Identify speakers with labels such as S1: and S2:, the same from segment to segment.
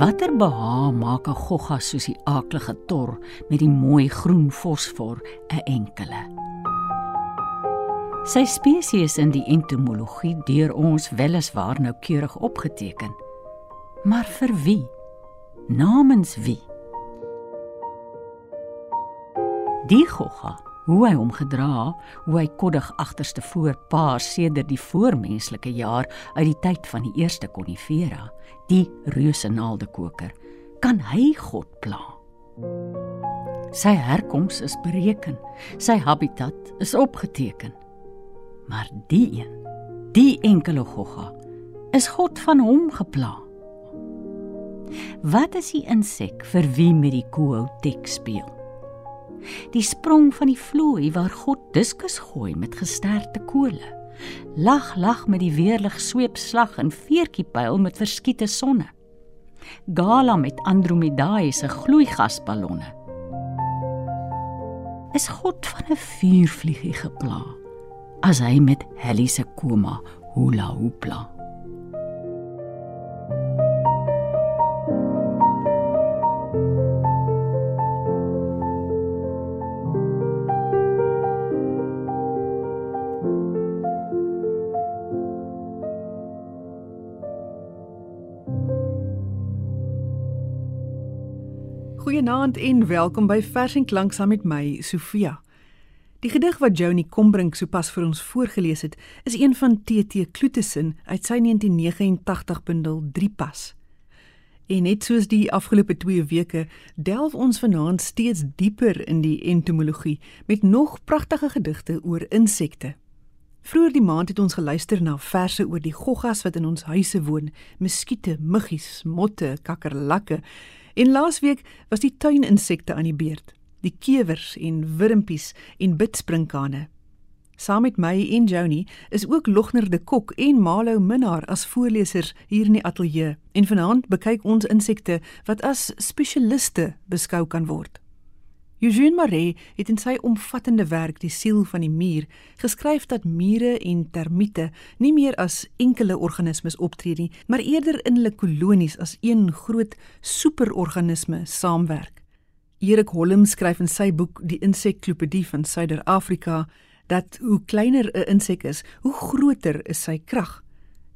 S1: Watter beha maak 'n gogga soos die aaklige tor met die mooi groen fosfor 'n enkele? Sy spesies in die entomologie deur ons weliswaar noukeurig opgeteken. Maar vir wie? Namens wie? Die gogga hoe hy hom gedra, hoe hy koddig agterste voor paar sedert die voormenslike jaar uit die tyd van die eerste konifera, die reuse naaldekoker, kan hy God pla. Sy herkoms is bereken, sy habitat is opgeteken. Maar die een, die enkele gogga, is God van hom gepla. Wat is die insek vir wie met die kooutek speel? Die sprong van die vloei waar God diskus gooi met gesterte kole. Lag lag met die weerlig sweepslag en veertjie pyl met verskiete sonne. Gala met Andromedae se gloeigasballonne. Is God van 'n vuurvliegie gepla as hy met Helly se koma hula hoopla.
S2: Goeienaand en welkom by Vers en Klank saam met my, Sofia. Die gedig wat Joni Combrink sopas vir ons voorgeles het, is een van TT Kloetesin uit sy 1989 bundel 3 pas. En net soos die afgelope 2 weke, delf ons vanaand steeds dieper in die entomologie met nog pragtige gedigte oor insekte. Vroeger die maand het ons geluister na verse oor die goggas wat in ons huise woon, muskiete, muggies, motte, kakkerlakke En laasweek was die tuininsekte aan die beurt, die kewers en wurmpies en bidspringkane. Saam met my en Joni is ook Logner de Kok en Malo Minnar as voorlesers hier in die ateljee en vanaand bekyk ons insekte wat as spesialiste beskou kan word. Eugene Maree het in sy omvattende werk Die siel van die muur geskryf dat mure en termiete nie meer as enkele organismes optree nie, maar eerder in hulle kolonies as een groot superorganisme saamwerk. Erik Holm skryf in sy boek Die inseklopedie van Suider-Afrika dat hoe kleiner 'n insek is, hoe groter is sy krag.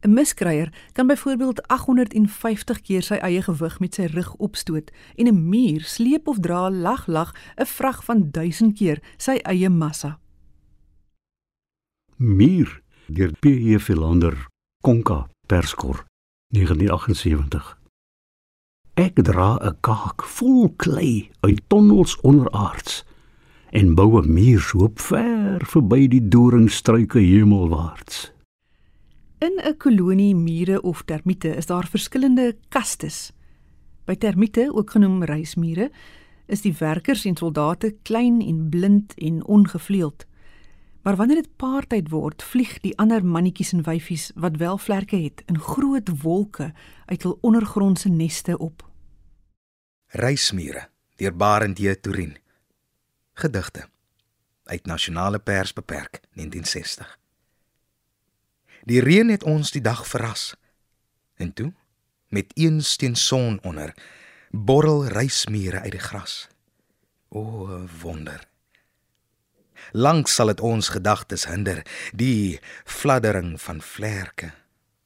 S2: 'n Miskryer kan byvoorbeeld 850 keer sy eie gewig met sy rug opstoot en 'n muur sleep of dra lag lag 'n vrag van 1000 keer sy eie massa.
S3: Muur deur P.E. Philander Konka Perskor 1978 Ek dra 'n kaak vol klei uit tonnels onderaards en bou 'n muur so ver verby die doringstruike hemelwaarts.
S2: In 'n kolonie mure of termiete is daar verskillende kastes. By termiete, ook genoem reismure, is die werkers en soldate klein en blind en ongevleueld. Maar wanneer dit paartyd word, vlieg die ander mannetjies en wyfies wat wel vlerke het in groot wolke uit hul ondergrondse neste op.
S4: Reismure deur Barend J. Turin. Gedigte uit Nasionale Pers beperk 1960. Die reën het ons die dag verras. En toe, met een steen son onder, borrel reismure uit die gras. O wonder. Lank sal dit ons gedagtes hinder, die fladdering van vlerke,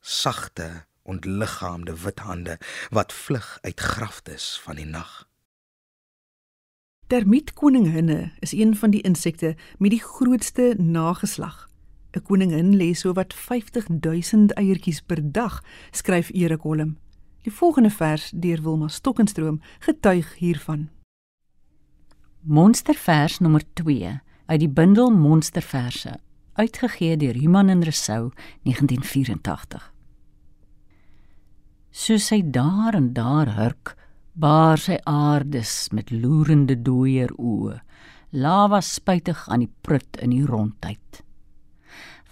S4: sagte ontliggaamde wit hande wat vlug uit graftes van die nag.
S2: Termietkoninginne is een van die insekte met die grootste nageslag. 'n koningin lê so wat 50000 eiertjies per dag, skryf Erik Holm. Die volgende vers deur Wilma Stokkenstroom getuig hiervan.
S1: Monstervers nommer 2 uit die bundel Monsterverse, uitgegee deur Human en Resou 1984. Soos hy daar en daar hurk, baar sy aardes met loerende dooier oë, lava spuitig aan die prut in die rondheid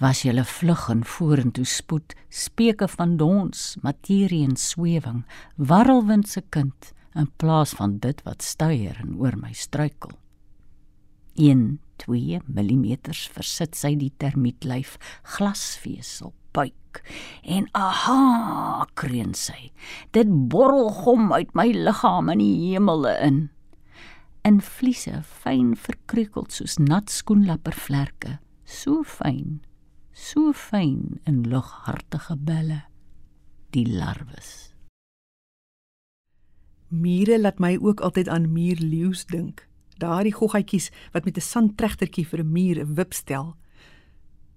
S1: was julle vlug en vorentoe spoed speke van dons materie en swewing warrelwind se kind in plaas van dit wat stuier en oor my struikel 1 2 mm versit sy die termietlyf glasvesel buik en aha, kreun sy. Dit borrel gom uit my liggaam in die hemele in. In vliese fyn verkreukeld soos nat skoenlappervlerke, so fyn, so fyn in lughartige belle, die larwes.
S2: Mure laat my ook altyd aan muurleeu's dink. Daardie goggetjies wat met 'n sandtregtertjie vir 'n muur 'n wip stel.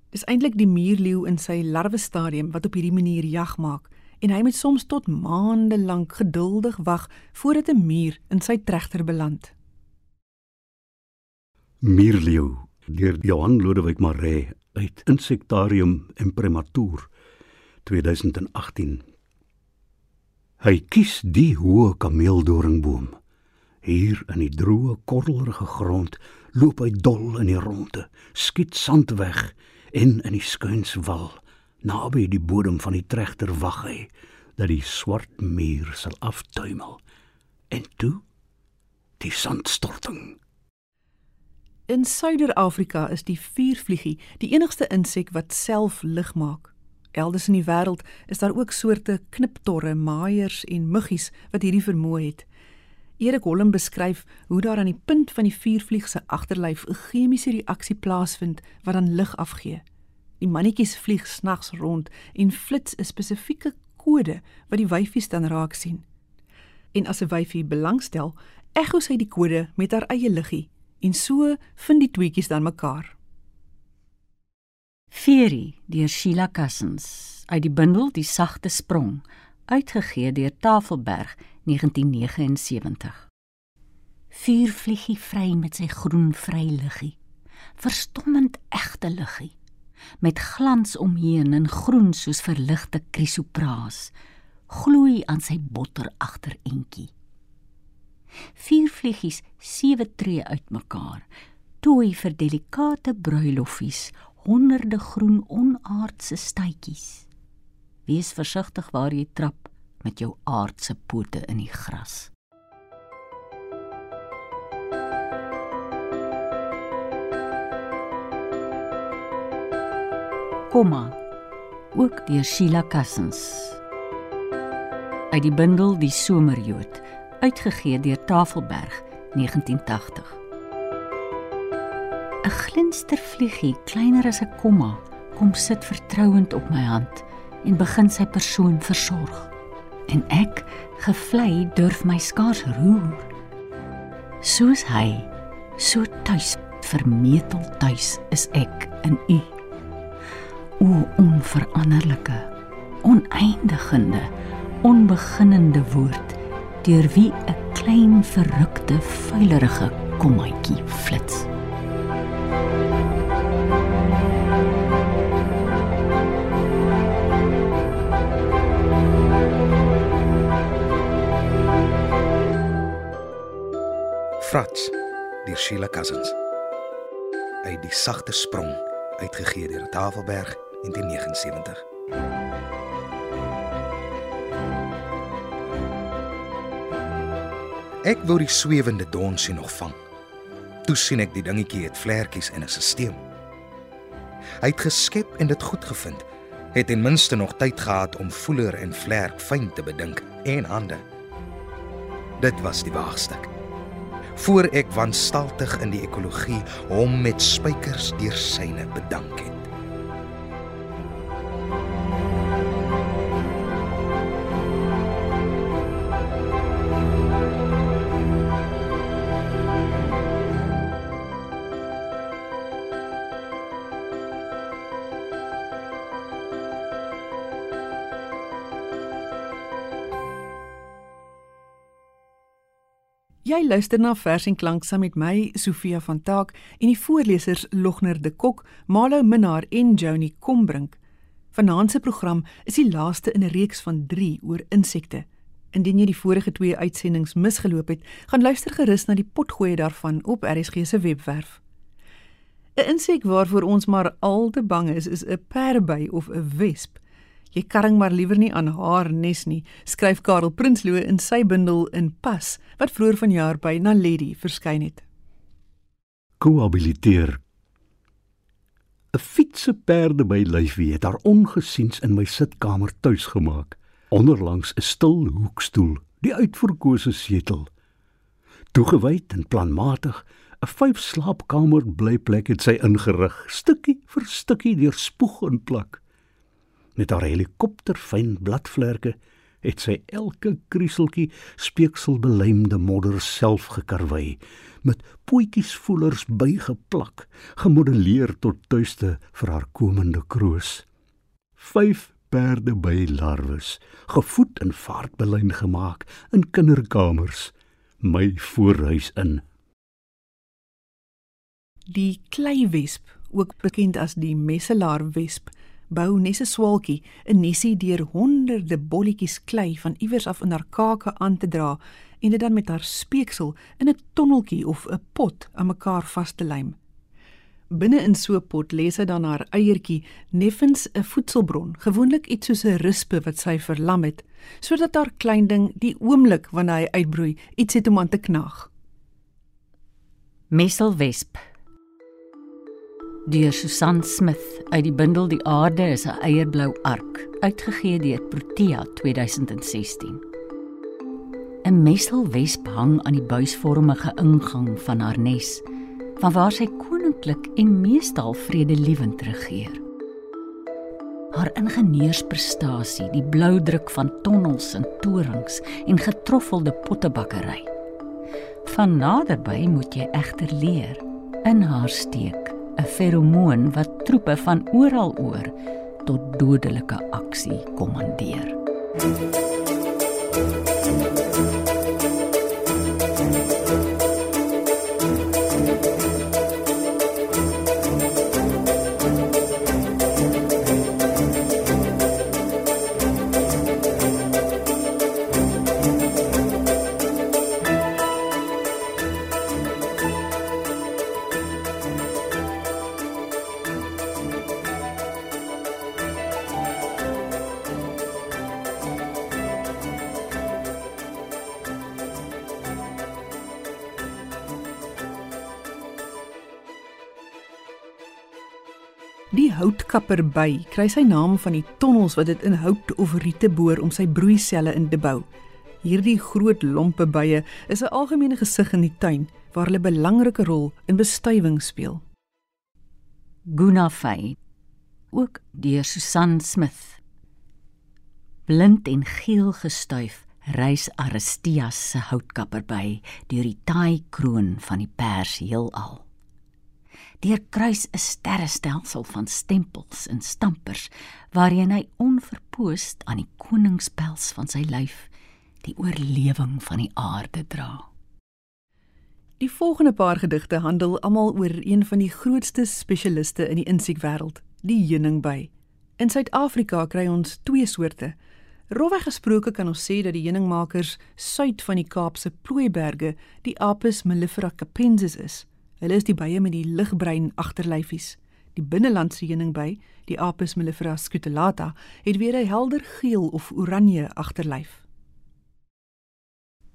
S2: Dis eintlik die muurleeu in sy larwestadium wat op hierdie manier jag maak en hy moet soms tot maande lank geduldig wag voordat 'n muur in sy tregter beland.
S3: Muurleeu deur Johan Lodewyk Maree uit Insektarium Imprimatur 2018 Hy kies die hoë kameeldoringboom. Hier in die droë, korrelrige grond loop hy dol in die ronde, skiet sand weg en in die skuinswal naby die bodem van die tregter wag hy dat die swart muur sal aftuimel. En toe die sandstorting.
S2: In Suider-Afrika is die vuurvliegie die enigste insek wat self lig maak. Elders in die wêreld is daar ook soorte kniptorre, maaiers en muggies wat hierdie vermoë het. Erik Holm beskryf hoe daar aan die punt van die vuurvlieg se agterlyf 'n chemiese reaksie plaasvind wat dan lig afgee. Die mannetjies vlieg snags rond en flits 'n spesifieke kode wat die wyfies dan raak sien. En as 'n wyfie belangstel, ekho sy die kode met haar eie liggie en so vind die tweetjies dan mekaar.
S1: Fury deur Sheila Cousins uit die bundel Die sagte sprong uitgegee deur Tafelberg 1979 Vuurvliegie vry met sy groen vryliggie verstommend egte liggie. Met glans omheen en groen soos verligte krisopraas gloei aan sy botter agterentjie Vuurvliegies sewe tree uitmekaar toe vir delikate bruiloffies honderde groen onaardse stytjies. Wees versigtig waar jy trap met jou aardse pote in die gras. Komma ook deur Sheila Cousins. Uit die bundel Die Somerjood, uitgegee deur Tafelberg 1980. 'n Glinstervliegie, kleiner as 'n komma, kom sit vertrouend op my hand en begin sy persoon versorg. En ek, gevlei, durf my skaars roer. Soos hy, so tuis, vermetel tuis is ek in u. O onveranderlike, oneindigende, onbeginnende woord deur wie 'n klein verrukte, vuilerige kommaatjie flits.
S4: Frats deur Sheila Cousins. Uit die sagte sprong uitgegee deur Tafelberg in 1979. Ek wou die swewende donsie nog vang. Toe sien ek die dingetjie het vlekkies in 'n stelsel. Hy het geskep en dit goed gevind. Het ten minste nog tyd gehad om voeler en vlerk fyn te bedink en hande. Dit was die waagstuk voor ek wanstaltig in die ekologie hom met spykers deur syne bedank het.
S2: Jy luister na Vers en Klank saam met my Sofia van Taak en die voorlesers Logner de Kok, Malo Minnar en Joni Kombrink. Vanaand se program is die laaste in 'n reeks van 3 oor insekte. Indien jy die vorige twee uitsendings misgeloop het, gaan luister gerus na die potgoeie daarvan op RSG se webwerf. 'n Insek waarvoor ons maar al te bang is, is 'n perby of 'n wesp. Jy karring maar liewer nie aan haar nes nie, skryf Karel Prinsloo in sy bundel in Pas wat vroeër vanjaar by Na Lady verskyn het.
S3: Koabiliteer. 'n fietseperde by lyfie het haar ongesiens in my sitkamer tuis gemaak, onderlangs 'n stil hoekstoel, die uitverkose setel. Toegewyd en planmatig, 'n vyf slaapkamer blyplek het sy ingerig, stukkie vir stukkie deur spoeg en plak. Met haar helikopterfyn bladvlerke het sy elke krieseltjie speekselbeleimde modder self gekarwei met pootjiesvoelers bygeplak gemodelleer tot tuiste vir haar komende kroos vyf perde by larwes gevoed en vaartbelyn gemaak in kinderkamers my voorhuis in.
S2: Die kleiwesp ook bekend as die messelaarwesp bou nesse swaaltjie 'n nesie deur honderde bolletjies klei van iewers af in haar kake aan te dra en dit dan met haar speeksel in 'n tonneltjie of 'n pot aan mekaar vas te lym. Binne in so 'n pot lê sy dan haar eiertjie, neffens 'n voedselbron, gewoonlik iets soos 'n rispe wat sy verlam het, sodat haar klein ding die oomblik wanneer hy uitbroei, iets het om aan te knag.
S1: Messelwesp deur Susan Smith uit die bundel Die Aarde is 'n eierblou ark, uitgegee deur Protea 2016. 'n Messelwesp hang aan die buisvormige ingang van haar nes, vanwaar sy koninklik en meestal vredelewend regeer. Haar ingenieursprestasie, die blou druk van tonnels en torings en getroffelde pottebakkery. Van naderby moet jy egter leer in haar steek 'n feromoon wat troepe van oral oor tot dodelike aksie kommandeer.
S2: Die houtkapperby kry sy naam van die tonnels wat dit in hout of riete boor om sy broeiselle in te bou. Hierdie groot lompe bye is 'n algemene gesig in die tuin waar hulle 'n belangrike rol in bestuiving speel.
S1: Gunafay ook deur Susan Smith. Blind en geel gestuif reis Aristias se houtkapperby deur die taai kroon van die pers heelal deur kruis 'n sterrestelsel van stempels en stampers waarheen hy onverpoost aan die koningspels van sy lyf die oorlewing van die aarde dra.
S2: Die volgende paar gedigte handel almal oor een van die grootste spesialiste in die insiekwêreld, die heuningby. In Suid-Afrika kry ons twee soorte. Rowweg gesproke kan ons sê dat die heuningmakers suid van die Kaapse Plooiberge die Apis mellifera capensis is. Hulle is die bye met die ligbruin agterlyfies. Die binnelandse heuningby, die Apis mellifera scutellata, het weer 'n helder geel of oranje agterlyf.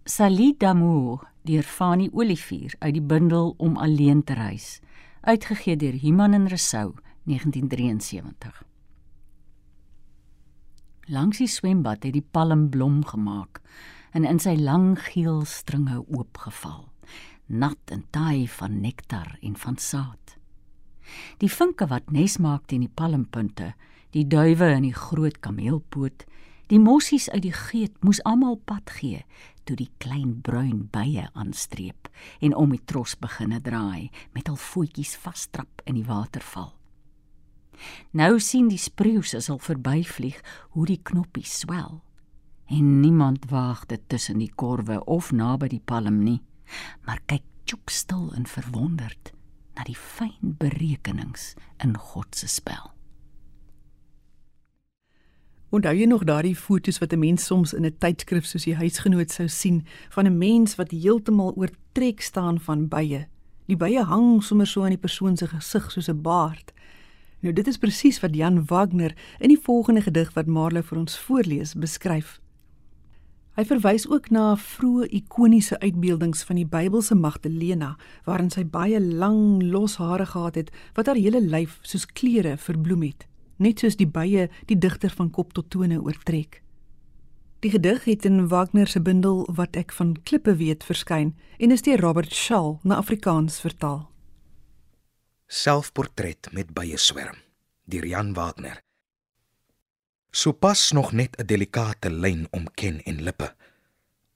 S1: Salie d'amour deur Fanny Olivier uit die bundel Om alleen te reis, uitgegee deur Human en Resou 1973. Langs die swembad het die palm blom gemaak en in sy lang geel stringe oopgeval nat en taai van nektar en van saad. Die vinke wat nes maak teen die palmpunte, die duwe in die groot kameelpoot, die mossies uit die geet moes almal pad gee toe die klein bruin bye aanstreep en om die tros beginne draai met al voetjies vasstrap in die waterval. Nou sien die spreeus as al verbyvlieg hoe die knoppies swel en niemand waag dit tussen die korwe of naby die palm nie maar kyk tjoek stil en verwonderd na die fyn berekenings in God se spel.
S2: Onthou jy nog daardie foto's wat 'n mens soms in 'n tydskrif soos die huisgenoot sou sien van 'n mens wat heeltemal oortrek staan van bye. Die bye hang sommer so aan die persoon se gesig soos 'n baard. Nou dit is presies wat Jan Wagner in die volgende gedig wat Marlo vir ons voorlees beskryf. Hy verwys ook na vroeë ikoniese uitbeeldings van die Bybelse Magdalena waarin sy baie lang los hare gehad het wat haar hele lyf soos kleure verbloem het, net soos die bye die digter van kop tot tone oortrek. Die gedig het in Wagner se bundel Wat ek van klippe weet verskyn en is deur Robert Schall na Afrikaans vertaal.
S4: Selfportret met bye swerm deur Jan Wagner Sopas nog net 'n delikate lyn om ken en lippe.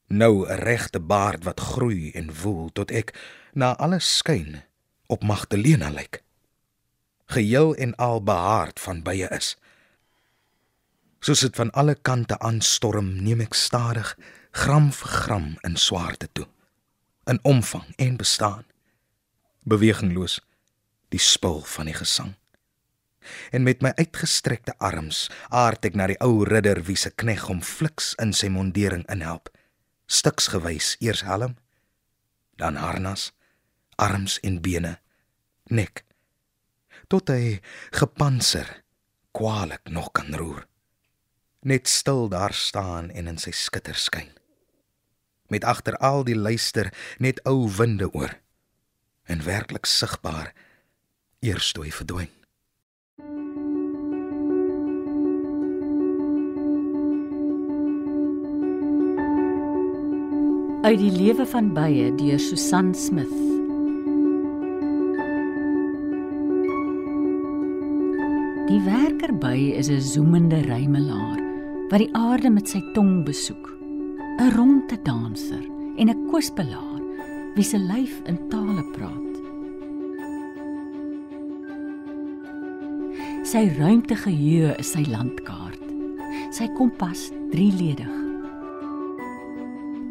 S4: Nou 'n regte baard wat groei en woel tot ek na alles skyn op Magdalena lyk. Geheel en al behaard van bye is. Soos dit van alle kante aanstorm, neem ek stadig gram vir gram in swaarte toe. In omvang en bestaan. Bewegingloos die spul van die gesang en met my uitgestrekte arms aard ek na die ou ridder wie se knegg hom fliks in sy mondering inhelp. Stiksgewys eers helm dan harnas arms en bene nek tot hy gepanser kwalik nog kan roer. Net stil daar staan en in sy skitter skyn. Met agter al die luister net ou winde oor en werklik sigbaar eers toe hy verdwyn
S1: Uit die lewe van bye deur Susan Smith. Die werkerby is 'n zoemende rymelaar wat die aarde met sy tong besoek. 'n Ronde danser en 'n kwispelaar wie se lyf in tale praat. Sy ruimtegeheue is sy landkaart. Sy kompas drieledig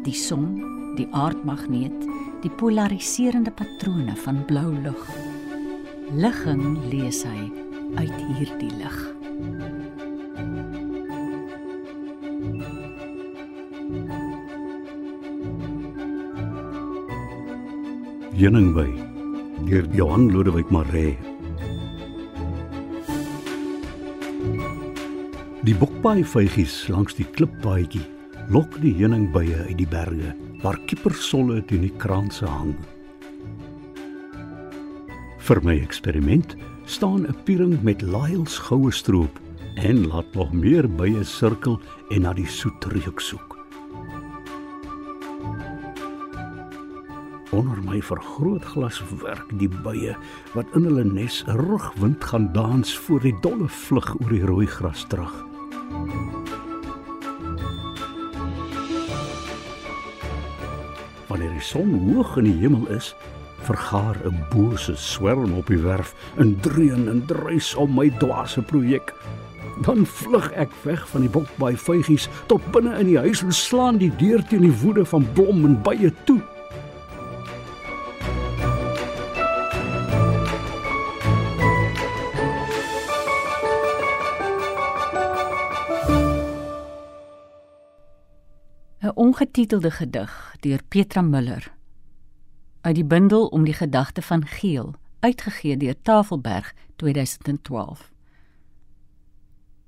S1: die son, die aardmagneet, die polariserende patrone van blou lug. Ligging lees hy uit hierdie lig.
S3: Heuningby deur Johan Lodewyk Maree. Die bokpaai vygies langs die klippaadjie lok die heuningbye uit die berge waar kiepersolle teen die kraanse hang. Vir my eksperiment staan 'n piering met Lyle's goue stroop en laat nog meer bye sirkel en na die soet reuk soek. Onder my vergrootglas werk die bye wat in hulle nes rugwind gaan dans voor die dolle vlug oor die rooi gras Wanneer die son hoog in die hemel is, vergaar 'n bose swerm op die werf en dreun en druis om my dwaase projek. Dan vlug ek weg van die bokbaai vygies tot binne in die huis en slaan die deur teen die woede van blom en bye toe.
S1: Ongetitelde gedig deur Petra Müller uit die bundel om die gedagte van Geel uitgegee deur Tafelberg 2012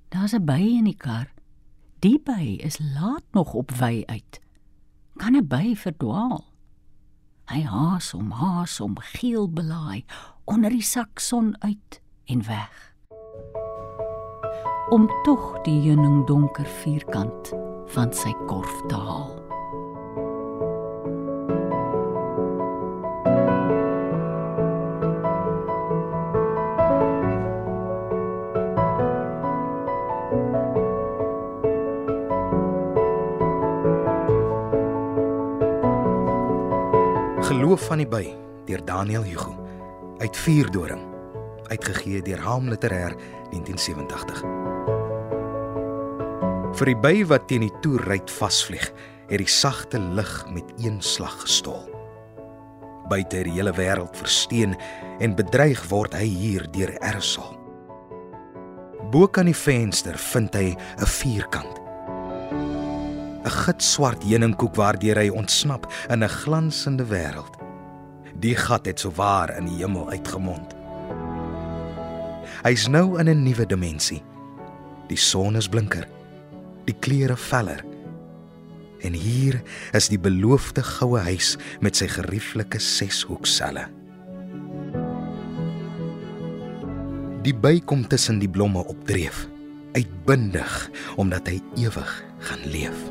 S1: Daar's 'n by in die kar. Die by is laat nog op wy uit. Kan 'n by verdwaal? Hy haas om haas om geel belaai onder die sakson uit en weg. Om tog die heuning donker vierkant van sy korf te haal.
S4: Geloof van die by deur Daniel Hugo. Uit Vuurdoring. Uitgegee deur Haam Literêr 1987 Vir die by wat teen die toeruit vasvlieg, het die sagte lig met een slag gestol. Buite het die hele wêreld versteen en bedreig word hy hier deur ersel. Bo kan die venster vind hy 'n vierkant. 'n Gitswart heuningkoek waardeur hy ontsnap in 'n glansende wêreld. Die gat het sowaar in die hemel uitgemond. Hy's nou in 'n nuwe dimensie. Die son is blinker die kleure veller. En hier is die beloofde goue huis met sy gerieflike seshoekselle. Die by kom tussen die blomme opdreef, uitbundig omdat hy ewig gaan leef.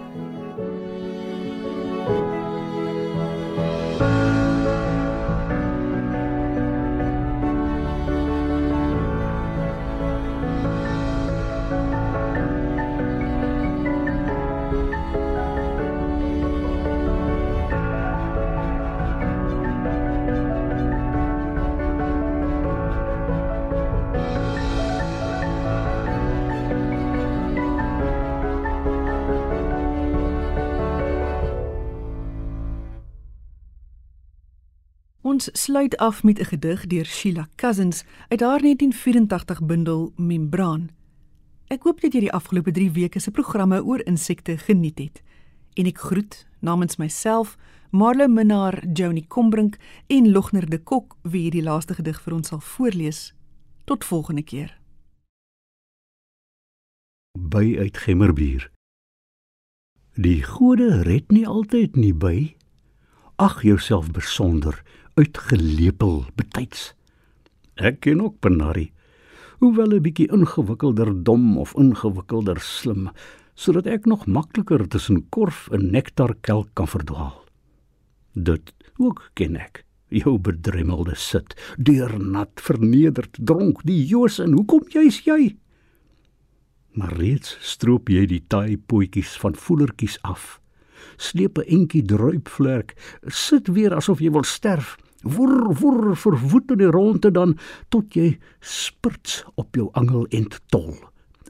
S2: Ons sluit af met 'n gedig deur Sheila Cousins uit haar 1984 bundel Membraan. Ek hoop dat jy die afgelope 3 weke se programme oor insekte geniet het. En ek groet namens myself, Marlo Minnar, Joni Combrink en Logner de Kok wie hierdie laaste gedig vir ons sal voorlees. Tot volgende keer.
S3: By uit Gemmerbier. Die gode red nie altyd nie by. Ag jouself besonder uitgelepel betyds. Ek ken ook Benari, hoewel 'n bietjie ingewikkelder dom of ingewikkelder slim, sodat ek nog makliker tussen korf en nektarkelk kan verdwaal. Dit ook ken ek. Jou bedremmelde sit, deurnat, vernederd, dronk, die Joos en hoekom jy's jy? Maar reeds stroop jy die taai potjies van voelertjies af. Sleep 'n entjie druipvlek, sit weer asof jy wil sterf woer woer verwoed in die ronde dan tot jy spurts op jou angel en tol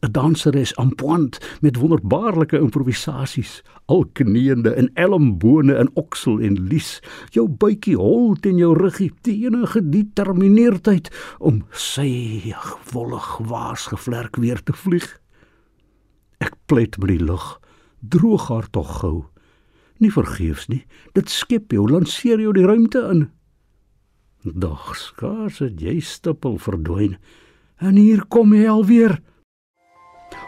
S3: 'n danseres aan point met wonderbaarlike improvisasies al knieende in elmbone en oksel en lies. Jou buikie hol teen jou ruggie die enige determineerdheid om sy wollig waas gevlerk weer te vlieg. Ek pleit met die lug droog haar tog gou nie vergeefs nie dit skep jou lanceer jou die ruimte in Doch skaars het jy stippel verdwyn. En hier kom hy alweer.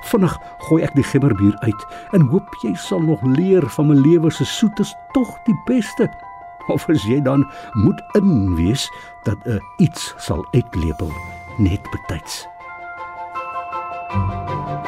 S3: Vinnig gooi ek die gimmerbier uit en hoop jy sal nog leer van my lewe se soetes tog die beste. Of as jy dan moet inwees dat 'n iets sal uitlepel net betyds. thank you